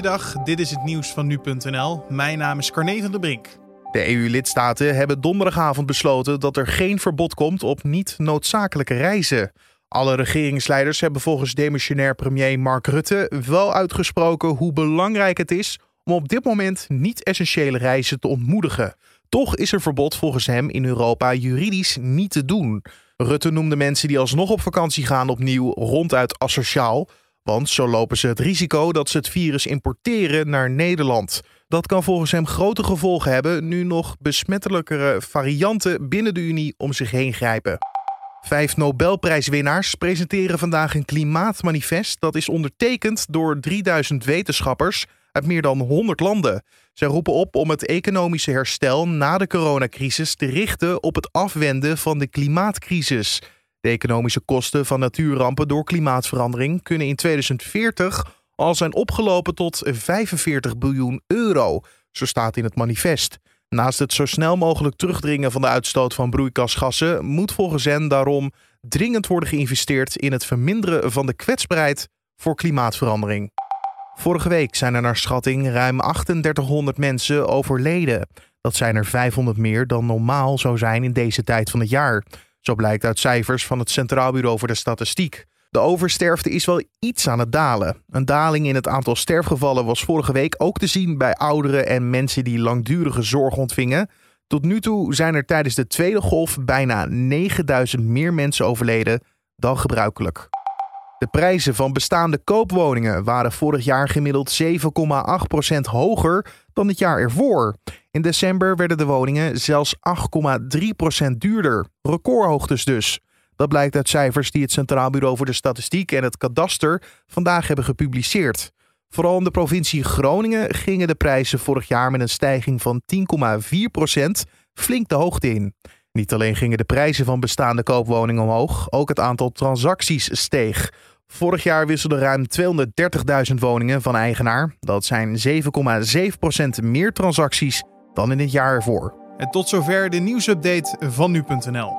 Goeiedag, dit is het nieuws van nu.nl. Mijn naam is Carne van der Brink. De EU-lidstaten hebben donderdagavond besloten dat er geen verbod komt op niet noodzakelijke reizen. Alle regeringsleiders hebben volgens demissionair premier Mark Rutte wel uitgesproken hoe belangrijk het is om op dit moment niet-essentiële reizen te ontmoedigen. Toch is er verbod volgens hem in Europa juridisch niet te doen. Rutte noemde mensen die alsnog op vakantie gaan opnieuw ronduit asociaal. Want zo lopen ze het risico dat ze het virus importeren naar Nederland. Dat kan volgens hem grote gevolgen hebben nu nog besmettelijkere varianten binnen de Unie om zich heen grijpen. Vijf Nobelprijswinnaars presenteren vandaag een klimaatmanifest dat is ondertekend door 3000 wetenschappers uit meer dan 100 landen. Zij roepen op om het economische herstel na de coronacrisis te richten op het afwenden van de klimaatcrisis. De economische kosten van natuurrampen door klimaatverandering kunnen in 2040 al zijn opgelopen tot 45 biljoen euro, zo staat in het manifest. Naast het zo snel mogelijk terugdringen van de uitstoot van broeikasgassen moet volgens hen daarom dringend worden geïnvesteerd in het verminderen van de kwetsbaarheid voor klimaatverandering. Vorige week zijn er naar schatting ruim 3800 mensen overleden. Dat zijn er 500 meer dan normaal zou zijn in deze tijd van het jaar. Zo blijkt uit cijfers van het Centraal Bureau voor de Statistiek. De oversterfte is wel iets aan het dalen. Een daling in het aantal sterfgevallen was vorige week ook te zien bij ouderen en mensen die langdurige zorg ontvingen. Tot nu toe zijn er tijdens de tweede golf bijna 9000 meer mensen overleden dan gebruikelijk. De prijzen van bestaande koopwoningen waren vorig jaar gemiddeld 7,8% hoger dan het jaar ervoor. In december werden de woningen zelfs 8,3% duurder. Recordhoogtes dus. Dat blijkt uit cijfers die het Centraal Bureau voor de Statistiek en het Kadaster vandaag hebben gepubliceerd. Vooral in de provincie Groningen gingen de prijzen vorig jaar met een stijging van 10,4% flink de hoogte in. Niet alleen gingen de prijzen van bestaande koopwoningen omhoog, ook het aantal transacties steeg. Vorig jaar wisselden ruim 230.000 woningen van eigenaar. Dat zijn 7,7% meer transacties dan in het jaar ervoor. En tot zover de nieuwsupdate van nu.nl.